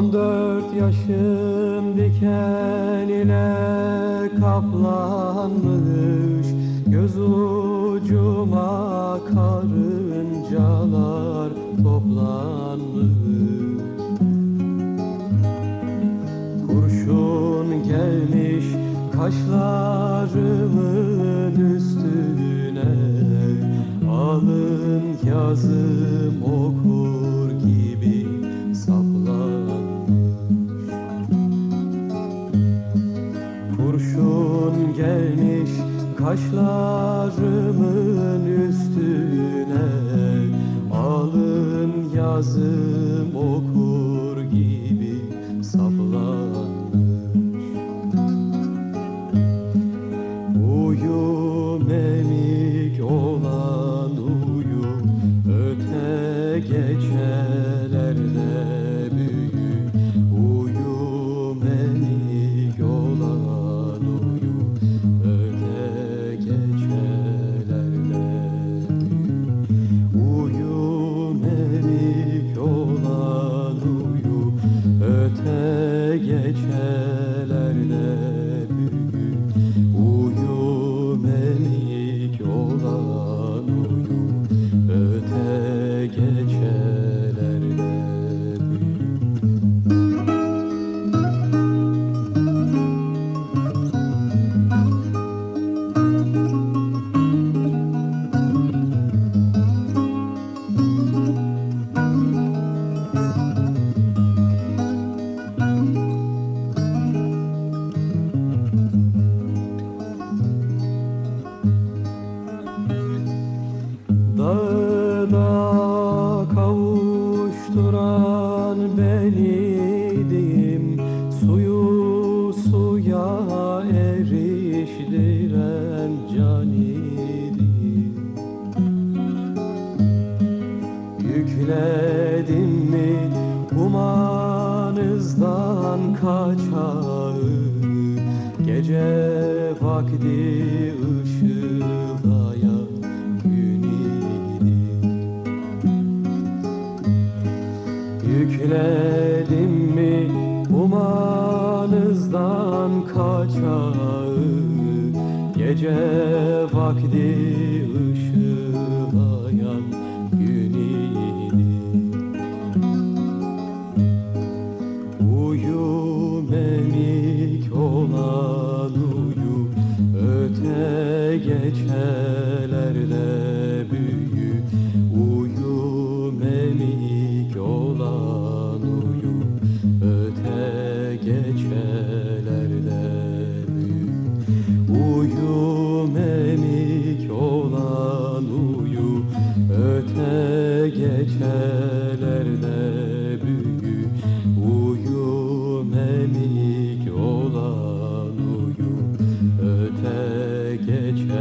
On dört yaşım diken ile kaplanmış Göz ucuma karıncalar toplanmış. Kurşun gelmiş kaşlarımın üstüne Alın yazım okur kaşlarımın üstüne Alın yazım okur gibi saplanmış. Uyu memik olan uyu Öte gecelerde love. Kaçağı Gece vakti ışıldayan gün idi Yükledim mi umanızdan kaçağı Gece vakti ışıldayan geçelerde büyü Uyu melik olan uyu. Öte geçelerde büyü Uyu melik olan uyu. Öte geçelerde